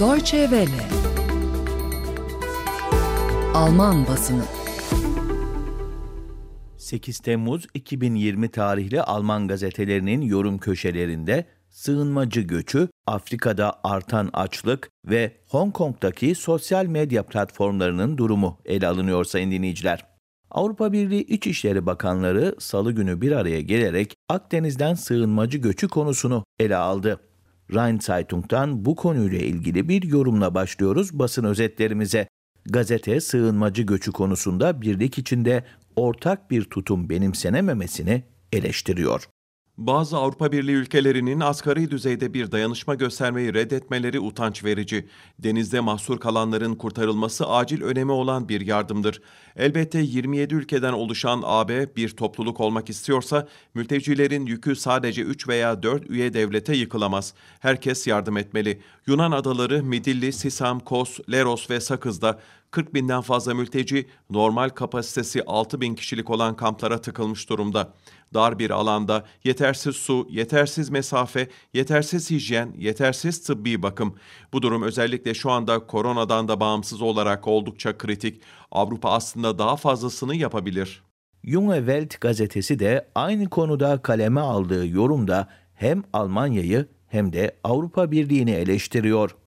Deutsche Welle Alman basını 8 Temmuz 2020 tarihli Alman gazetelerinin yorum köşelerinde sığınmacı göçü, Afrika'da artan açlık ve Hong Kong'daki sosyal medya platformlarının durumu ele alınıyor sayın dinleyiciler. Avrupa Birliği İçişleri Bakanları salı günü bir araya gelerek Akdeniz'den sığınmacı göçü konusunu ele aldı. Rhein Zeitung'dan bu konuyla ilgili bir yorumla başlıyoruz basın özetlerimize. Gazete sığınmacı göçü konusunda birlik içinde ortak bir tutum benimsenememesini eleştiriyor. Bazı Avrupa Birliği ülkelerinin asgari düzeyde bir dayanışma göstermeyi reddetmeleri utanç verici. Denizde mahsur kalanların kurtarılması acil önemi olan bir yardımdır. Elbette 27 ülkeden oluşan AB bir topluluk olmak istiyorsa mültecilerin yükü sadece 3 veya 4 üye devlete yıkılamaz. Herkes yardım etmeli. Yunan adaları Midilli, Sisam, Kos, Leros ve Sakız'da 40 binden fazla mülteci normal kapasitesi 6 bin kişilik olan kamplara tıkılmış durumda. Dar bir alanda yetersiz su, yetersiz mesafe, yetersiz hijyen, yetersiz tıbbi bakım. Bu durum özellikle şu anda koronadan da bağımsız olarak oldukça kritik. Avrupa aslında daha fazlasını yapabilir. Junge Welt gazetesi de aynı konuda kaleme aldığı yorumda hem Almanya'yı hem de Avrupa Birliği'ni eleştiriyor.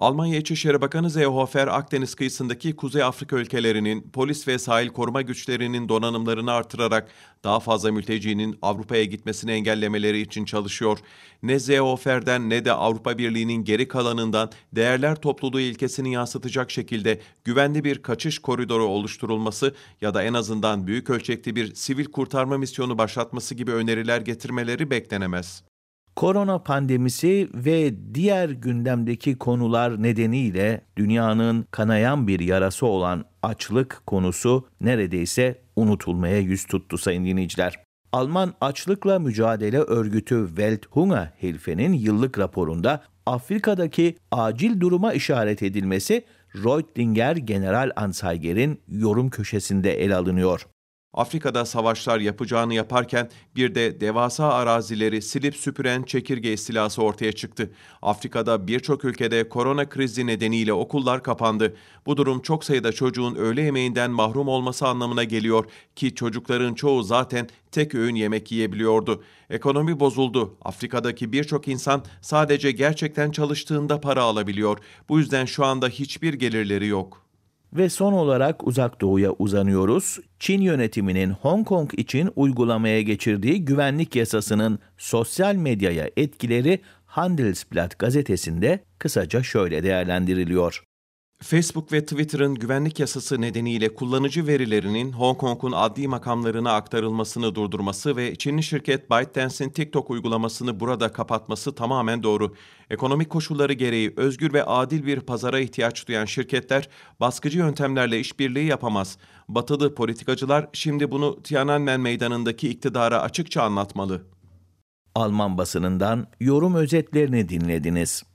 Almanya İçişleri Bakanı Seehofer, Akdeniz kıyısındaki Kuzey Afrika ülkelerinin polis ve sahil koruma güçlerinin donanımlarını artırarak daha fazla mültecinin Avrupa'ya gitmesini engellemeleri için çalışıyor. Ne Seehofer'den ne de Avrupa Birliği'nin geri kalanından değerler topluluğu ilkesini yansıtacak şekilde güvenli bir kaçış koridoru oluşturulması ya da en azından büyük ölçekli bir sivil kurtarma misyonu başlatması gibi öneriler getirmeleri beklenemez. Korona pandemisi ve diğer gündemdeki konular nedeniyle dünyanın kanayan bir yarası olan açlık konusu neredeyse unutulmaya yüz tuttu sayın dinleyiciler. Alman Açlıkla Mücadele Örgütü Welthungerhilfe'nin yıllık raporunda Afrika'daki acil duruma işaret edilmesi Reutlinger General Anzeiger'in yorum köşesinde ele alınıyor. Afrika'da savaşlar yapacağını yaparken bir de devasa arazileri silip süpüren çekirge istilası ortaya çıktı. Afrika'da birçok ülkede korona krizi nedeniyle okullar kapandı. Bu durum çok sayıda çocuğun öğle yemeğinden mahrum olması anlamına geliyor ki çocukların çoğu zaten tek öğün yemek yiyebiliyordu. Ekonomi bozuldu. Afrika'daki birçok insan sadece gerçekten çalıştığında para alabiliyor. Bu yüzden şu anda hiçbir gelirleri yok. Ve son olarak uzak doğuya uzanıyoruz. Çin yönetiminin Hong Kong için uygulamaya geçirdiği güvenlik yasasının sosyal medyaya etkileri Handelsblatt gazetesinde kısaca şöyle değerlendiriliyor. Facebook ve Twitter'ın güvenlik yasası nedeniyle kullanıcı verilerinin Hong Kong'un adli makamlarına aktarılmasını durdurması ve Çinli şirket ByteDance'in TikTok uygulamasını burada kapatması tamamen doğru. Ekonomik koşulları gereği özgür ve adil bir pazara ihtiyaç duyan şirketler baskıcı yöntemlerle işbirliği yapamaz. Batılı politikacılar şimdi bunu Tiananmen meydanındaki iktidara açıkça anlatmalı. Alman basınından yorum özetlerini dinlediniz.